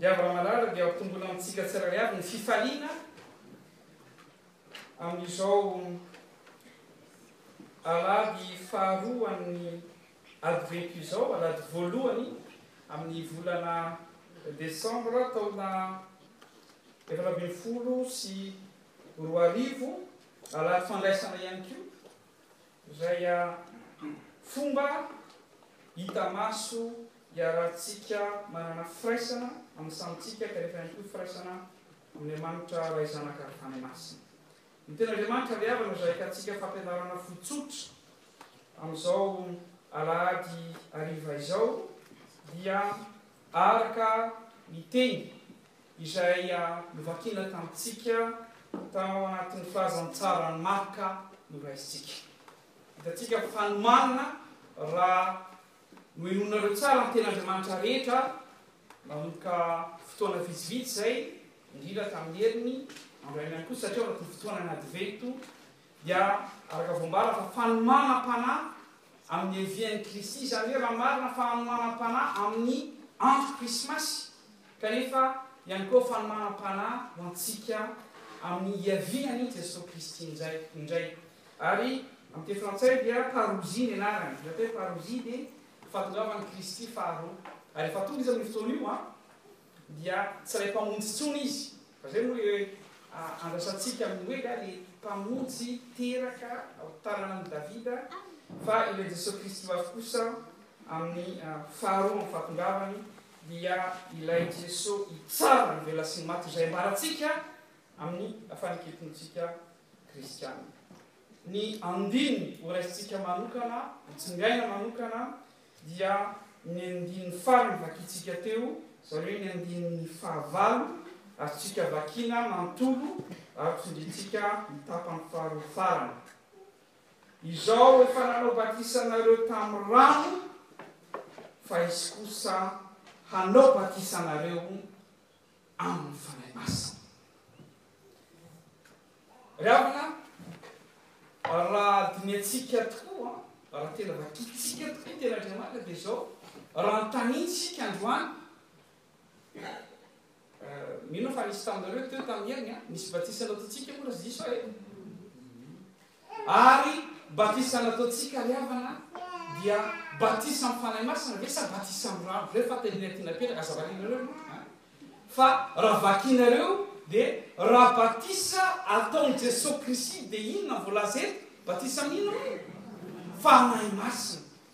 Diavina malala dia ampitomboina amintsika tsirairay avy ny fifaliana amin'izao alahady faharoan'ny Advento izao, alahady voalohany amin'ny volana desambra taona efatra ambin'ny folo sy roa arivo, alahady fandraisana ihany koa. Izay fomba hita maso iarahantsika manana firaisana amin'ny sampintsika kanefa ihany koa firaisana amin'Andriamanitra Ray Zanaka ary Fanahy Masina. Ny Tenin'Andriamanitra ry havana izay ahitantsika fampianarana fohy tsotra amin'izao alahady hariva izao dia araka ny teny. izay novakina tamintsika tao anatin'ny filazantsaran'i Marka noraisintsika. Hitantsika fa ny marina, raha nohenoinareo tsara ny Tenin'Andriamanitra rehetra nanomboka fotoana vitsivitsy izay, indrindra tamin'ny herin'ny andro alina koa, satria ao anatin'ny fotoanan'ny Advento Dia araka voambara fa fanomanam-panahy amin'ny Evian'i Kristy, izany hoe raha marina fa hanomanam-panahy amin'ny Andro Krismasy, kanefa ihany koa fanomanam-panahy ho antsika amin'ny hiavian'i Jesoa Kristy injay, indray. Ary amin'ny teny frantsay dia parousie ny anarany. Ny atao hoe parousie dia fahatongavan'i Kristy faharoa. Ary efa tonga Izy amin'io fotoana io an! dia tsy ilay Mpamonjy intsony Izy. Izay moa ilay hoe andrasantsika amin'ny hoe Ialahy dia Mpamonjy teraka ao tananan'i Davida, fa ilay Jesoa Kristy ho avy kosa amin'ny faharoa amin'ny fahatongavany dia ilay Jesoa hitsara ny velona sy ny maty, izay ambarantsika amin'ny fanekempontsika kristiana. Ny andininy horaisintsika manokana, hotsingaina manokana, dia ny andininy farany vakintsika teo zareo ny andininy fahavalo ary tsika vakina manontolo ary tsindrintsika ny tapany faharoa farany izao efa nanao batisa anareo tamin'ny rano fa izy kosa hanao batisa anareo amin'ny Fanahy Masina. Ry havana, raha dinihantsika tokoa, raha tena vakintsika tokoa ny tena Andriamanitra dia izao, raha antanintsika androany, eh, mino fa nisy taminareo teo tamin'ny heriny, nisy batisa nataontsika moa raha tsy diso ahy. Ary batisa nataontsika ry havana dia batisa amin'ny Fanahy Masina ve sa batisa amin'ny rano? Ve fa tena ity napetraka aza vakinareo aloha a! Fa raha vakinareo dia raha batisa ataon'i Jesoa Kristy dia inona no voalaza eto? Batisa amin'inona moa iny? Fanahy Masina.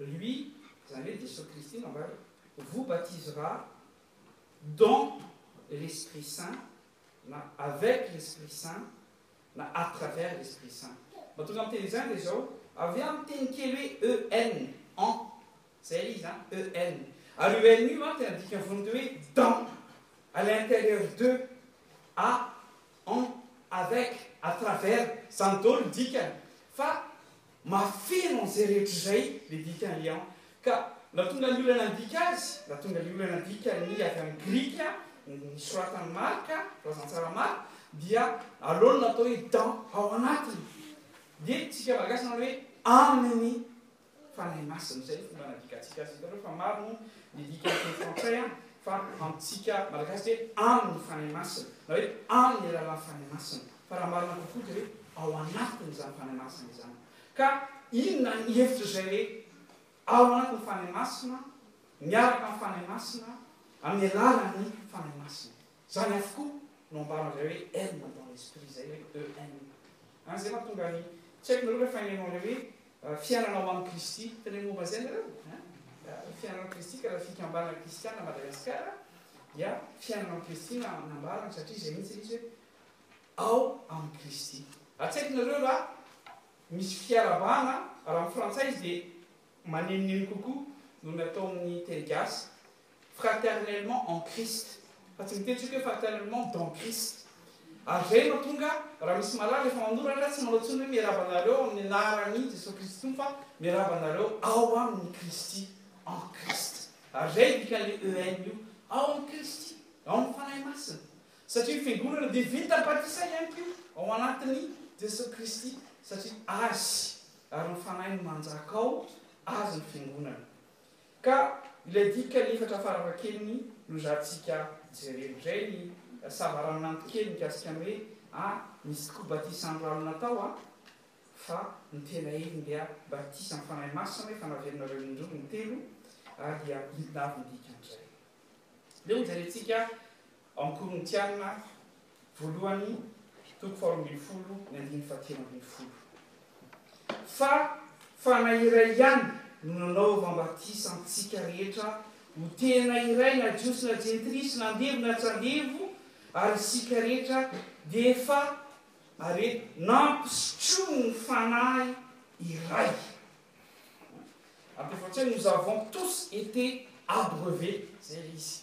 lui anedisocristinae vous baptisera dons l'esprit saint avec l'esprit saint a à travers l'esprit saint batocante les uns des ou aviantenqelui en en eia en aluenuatediqe vondee dans à l'intérieur dex a n avec à travers santol die Mahafeno an'izay rehetra izay ny dikan'ny Lion, ka na tonga ny olana handika azy, na tonga ny olana handika ny avy amin'ny grika nosoratan'i Marka, Razantsara Marka, dia aleony no atao hoe dans, ao anatiny. Dia isika Malagasy manao hoe amin'ny Fanahy Masina. Izay no fomba nadikantsika azy. Hitanareo fa maro moa ny dikan'ny teny frantsay an, fa amintsika Malagasy dia amin'ny Fanahy Masina, na hoe amin'ny alalan'ny Fanahy Masina. Fa raha marina kokoa dia hoe ao anatiny izany fanahy masina izany. Ka inona ny hevitry izay hoe ao anatin'ny fanahy masina, miaraka amin'ny fanahy masina, amin'ny alalan'ny fanahy masina? Izany avokoa no ambaran'ny ilay hoe aime dans l'esprit izay hoe EM. An, izay mahatonga ny, tsy haiko nareo ve fa nenao ilay hoe fiainana ao amin'i Kristy, teneno momba izay nareo? An, fiainana amin'i Kristy ka raha fikambanana kristiana Madagasikara dia fiainana amin'i Kristy na nambarany satria izay mihitsy ilay izy hoe ao amin'i Kristy. Ratsaikinareo raha misy fiharavana, raha amin'ny frantsay izy dia manenineno kokoa noho ny atao amin'ny teny gasy, fraternellement en Christ, fa tsy miteny tsika hoe fraternellement dans Christ. Ary izay no mahatonga raha misy malala rehefa manoratra tsy manao intsony hoe miarahaba anareo amin'ny anaran'i Jesoa Kristy Tompo fa miarahaba anareo ao amin'i Kristy, en Christ. Ary izay dikan'io en io, ao amin'i Kristy, ao amin'ny Fanahy Masina. Satria ny fiangonana dia vita batisa ihany koa ao anatin'i Jesoa Kristy, satria Azy, ary ny Fanahy no manjaka ao, Azy ny fiangonana. Ka ilay dikany efatra farafahakeliny no zary-tsika jerena. Izay ny savaranonanto kely mikasika ny hoe a nisy tokoa batisa amin'ny rano natao a, fa ny tena heviny dia batisa amin'ny Fanahy Masina ifanavirinareo indroa intelo, ary dia inona avy ny dikan'izay. Dia hojerentsika Ao amin'ny Korintiana voalohany toko faharoa ambin'ny folo ny andininy fahatelo ambin'ny folo. Fa fanahy iray ihany no nanaova batisa antsika rehetra ho tena iray na Jiosy na Jentilisy na andevo na tsy andevo ary isika rehetra dia efa ary nampisotroin'ny fanahy iray. Ampifotse nous avons tous été abreuvés izay ilay izy.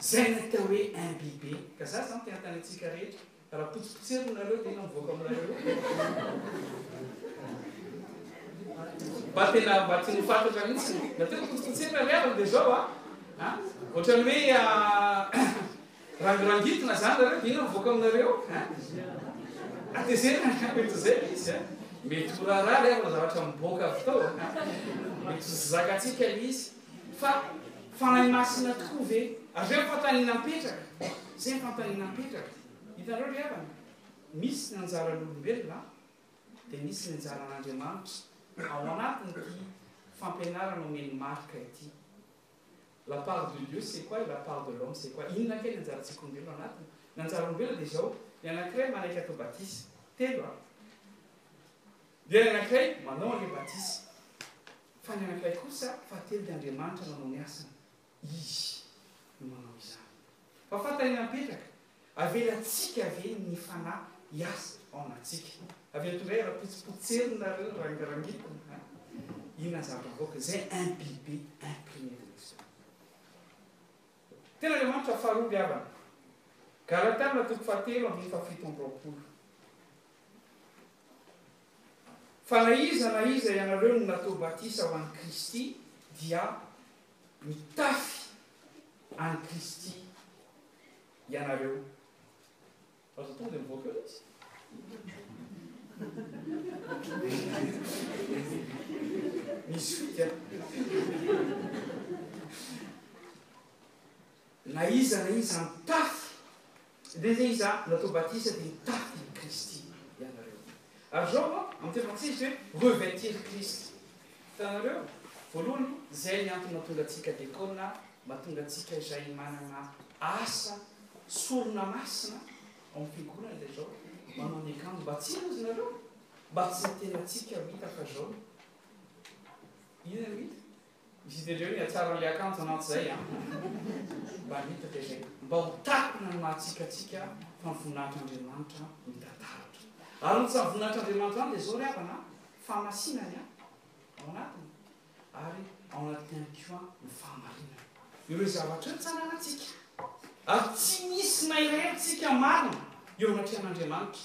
Zay no atao hoe imbibe. Ka za zany te hanontany antsika rehetra, raha potsipotserin'ny nareo de inona mivoaka aminareo? Mba tena mba tian'ny fatratra mintsy e. Mba tena potsipotserin'ny ry havana de zao a. A? Ohatrany hoe rangirangitina zany nareo de inona mivoaka aminareo? A? Atezerina ka mety zay le izy a. Mety ho raharaha ry havana zavatra miboaka avy tao. Mety ho zakatsika le izy. Fa Fanahy Masina tokoa ve? Avy eo fanontaniana mipetraka, zay ny fanontaniana mipetraka. Hitanareo ry havana? Misy ny anjaran'olombelona dia misy ny anjaran'Andriamanitra ao anatin'ity fampianarana omen'i Marc ity. La part de Dieu c'est quoi et la part de l'homme c'est quoi? Inona kay ny anjarantsika olombelona ao anatiny? Ny anjaran'olombelona dia izao, ny anankiray manaika atao batisa. Telo an! Dia ny anankiray manao an'ilay batisa, fa ny anankiray kosa fahatelo dia Andriamanitra manao ny asany, Izy no manao izany. Fa fantany ny napetraka, avelantsika ve ny Fanahy hiasa ao anatintsika? Avela tonga iray rapotsipotserinareo ny rangarangiko a! Inona ny zavatra mivoaka? Izay imbibe, imprime de l'esprit. Tena Andriamanitra faharoa ry havana. Galatana toko fahatelo andininy fahafito amby roapolo. Fa na iza na iza ianareo no natao batisa ho an'i Kristy dia mitafy an'i Kristy ianareo. Aza tonga dia mivoaka eo izy. Misy fika. Na iza na iza mitafy Dia te iza natao batisa dia nitaky an'i Kristy ianareo. Ary zao koa, amin'ny teny frantsay izy hoe revêtir Christ. Hitanareo? Voalohany, zay ny antony mahatonga antsika dekona, mahatonga antsika izay manana asa, sorona masina ao amin'ny fiangonana dia zao, manao ny akanjo batisa ozy nareo, mba tsy ny tenantsika ho hita fa zao. Inona no hita? Misidreo ny hatsaran'ilay akanjo mantsy izay an! Mba hita ve izay? Mba ho takona ny mahatsikatsika fa ny voninahitr'Andriamanitra midadahatra. Ary ny tsy amin'ny voninahitr'Andriamanitra ihany dia izao ry havana an! Fahamasinany an! Ao anatiny. Ary ao anatiny ihany koa ny fahamarinany. Ireo zavatra ireo tsananantsika. Ary tsy misy na iray amintsika marina eo anatrehan'Andriamanitra.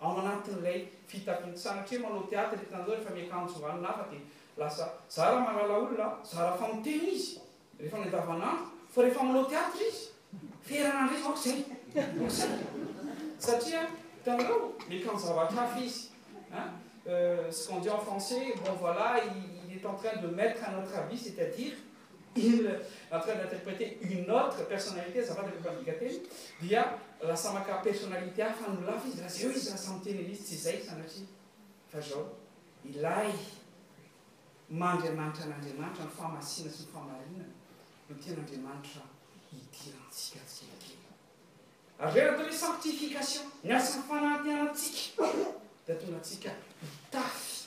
Ao anatin'ilay fitakiana, tsy sanatria manao theatre i Tanjao rehefa miakanjo anona hafa dia lasa zara mahalala olona, zara fa miteny izy rehefa any andavanandro fa rehefa manao theatre izy ferana indray fa aok'izay, aok'izay satria hitanareo miakanjo zavatra hafa izy hein ce qu'on dit en français bon voilà il est en train de mettre un autre habit c'est-à-dire il entre et interpréter une autre personnalité, azafady ilay fandikanteny, dia lasa maka personnalité hafa ny lafy izy, raha zeo izy raha samy teny an'izy, tsy zay sanatria, fa zao, ilay maha-Andriamanitra an'Andriamanitra ny fahamasiana sy ny fahamarinana no tena Andriamanitra idirantsika tsikelikely. Ary zay raha atao hoe sanctification, ny asan'ny fanantenantsika, dia atonga antsika hitafy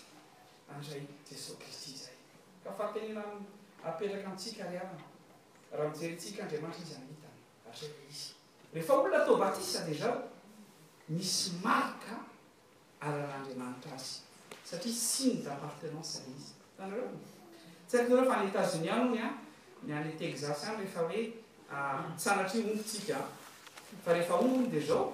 an'izay Jesosy Kristy izay. Ka fahatenena no apetraka amintsika ry havana, raha mijery antsika Andriamanitra izy amitany hatreho le izy. Rehefa olona atao batisa dia izao, misy marika alan'Andriamanitra azy satria signe d'appartenance le izy. Hitanareo? Tsy haiko nareo fa any Etazonia any hono an, ny any Texas any rehefa hoe, sanatria omby tsika an, fa rehefa omby hono dia izao,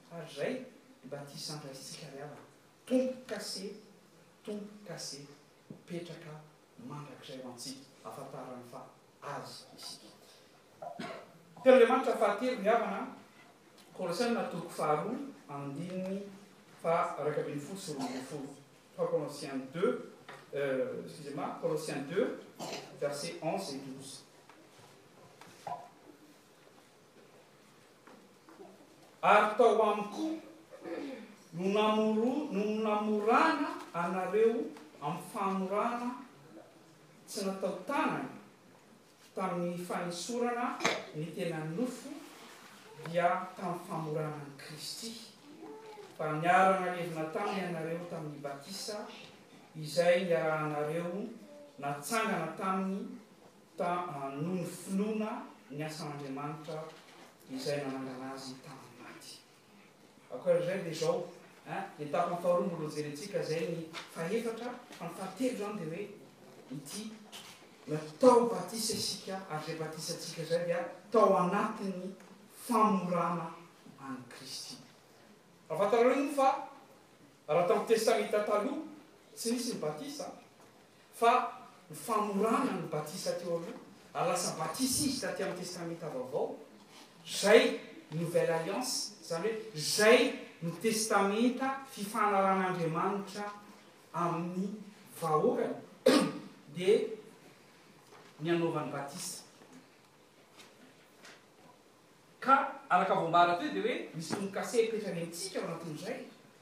Ary izay mba tia sandraisitsika ry havana, Tompo kase, Tompo kase, mipetraka mandrakizay ho antsika, ahafantarany fa Azy isika. Teny Andriamanitra fahatelo ry havana an, Kolosiana toko faharoa andininy faha iraika ambin'ny folo sy roa ambin'ny folo, trois Corinthiens deux, excusez moi, Colossiens deux, versets onze et douze. Ary tao amiko no namorana anareo amin'ny famorana tsy natao tanana tamin'ny fanesorana ny tena nofo, dia tamin'ny famorana an'i Kristy, fa niara-nalevina taminy ianareo tamin'ny batisa, izay niarahanareo natsangana taminy ta noho ny finoana ny asan' Andriamanitra izay nanangana azy tamin' ny maty. Akory izay dia izao an, ny tapany faharoa mbola hojerentsika izay ny fahefatra fa ny fahatelo izany dia hoe ity, natao batisa isika ary izay batisantsika izay dia tao anatin' ny famorana an' i Kristy. Fa fantarareo moa fa raha tamin' ny Testamenta Taloha tsy nisy ny batisa Fa ny famorana ny batisa teo aloha, ary lasa batisa izy taty amin'ny Testamenta Vaovao, izay Nouvelle Alliance, izany hoe izay no Testamenta fifanaran'Andriamanitra amin'ny vahoakany, dia ny anaovany batisa. Ka araka voambara teo dia hoe misy lomo kase apetrany amintsika ao anatin'izay.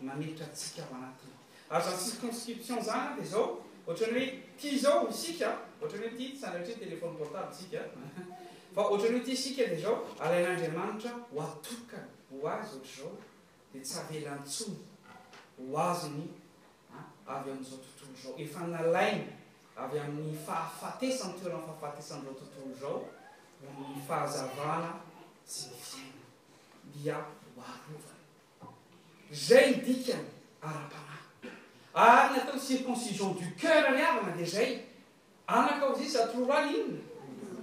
mametra antsika ao anatiny. Ary izany circonscription izany an, dia izao, ohatran'ny hoe ity izao isika, ohatran'ny hoe ity, sanatria téléphone portable isika, fa ohatran'ny hoe ity isika dia izao, alain'Andriamanitra ho atokany ho Azy ohatr'izao, dia tsy avela intsony ho Azy ny avy amin'izao tontolo izao. Efa nalainy avy amin'ny fahafatesany, toeran'ny fahafatesan'izao tontolo izao, ho amin'ny fahazavana sy ny fiainana, dia ho arovany. Izay ny dikany ara-panahy. Ary ny atao circoncision du cœur ry havana dia izay, anakao izay izy atoloro ahy inona?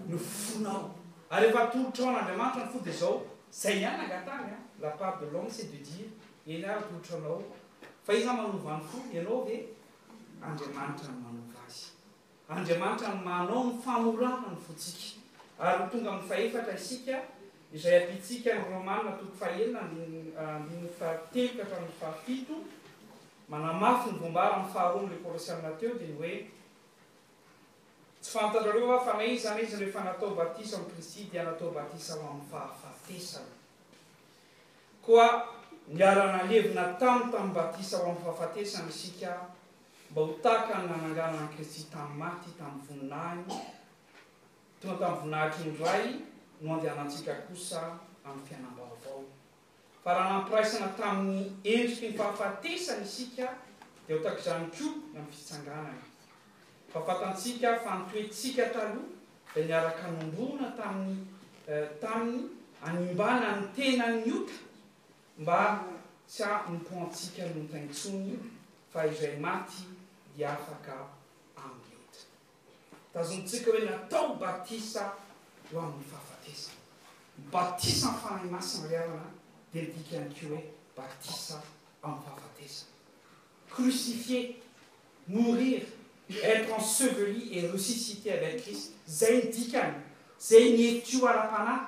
Ny fonao. Ary efa atolotro ho an'Andriamanitra ny fo dia izao, izay ihany nangatahany an, la part de l'homme c'est de dire, eny ary atolotro anao. Fa iza manova ny fo? Ianao ve? Andriamanitra no manova azy. Andriamanitra no manao ny famorana ny fontsika. Ary ho tonga amin'ny fahefatra isika, izay ampiantsika ny Romana toko fahenina andininy fahatelo ka hatramin'ny fahafito, manamafy ny voam-bary amin'ny faharoa amin'ireo Kolosiana teo, dia ny hoe, Tsy fantatrareo va fa na iza na iza rehefa natao batisa amin'i Kristy dia natao batisa ho amin'ny fahafatesana? Koa niara-nalevina taminy tamin'ny batisa ho amin'ny fahafatesana isika Mba ho tahaka ny nananganana an'i Kristy tamin'ny maty tamin'ny voninahiny, tonga tamin'ny voninahitry ny Ray no andehanantsika kosa amin'ny fiainam-baovao. Fa raha nampiraisana tamin'ny endriky ny fahafatesana isika, dia ho tahaka izany koa ny amin'ny fitsanganany. Fa fantantsika fa ny toe-tsika taloha dia niaraka nombona tamin'ny, eh, tamin'ny, hanimbana ny tenan'ny ota, Mba tsy hanompoantsika an'ota intsony fa izay maty dia afaka amin'ny ota. Tazontsika hoe natao batisa ho amin'ny fahafatesana. Ny batisa amin'ny Fanahy Masina ry havana dia midika ihany koa hoe batisa amim-pahafatesana. Crucifié, mourir, être enseveli et ressuscité avec Christ, izay ny dikany, izay ny eto ara-panahy,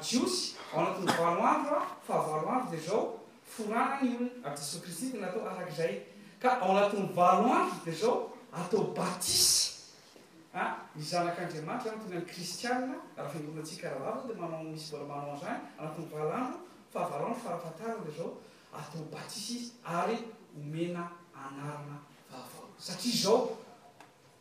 Jiosy ao anatin'ny valo andro a, fahavalo andro dia izao forana ny olona, ary Jesoa Kristy dia natao araka izay, ka ao anatin'ny valo andro dia izao atao batisa a, ny zanak'Andriamanitra izany toy ny an'ny kristiana, raha fiangonantsika rahavavy izao dia manao misy mbola manao an'izany, anatin'ny valo andro, fahavalo andro farafahatarany dia izao atao batisa izy ary omena anarana vaovao, satria izao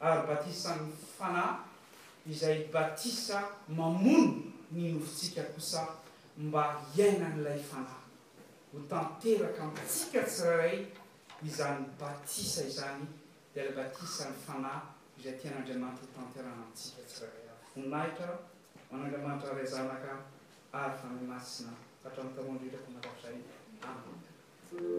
ary batisan'ny Fanahy izay batisa mamono ny nofontsika kosa mba hiainan'ilay Fanahy. Ho tanteraka amintsika tsirairay izany batisa izany, dia ilay batisan'ny Fanahy izay tian'Andriamanitra ho tanterahana amintsika tsirairay avy. Voninahitra ho an'Andriamanitra Ray Zanaka ary Fanahy Masina hatramin'ny talohan-drehetra ka mandrakizay. Amena.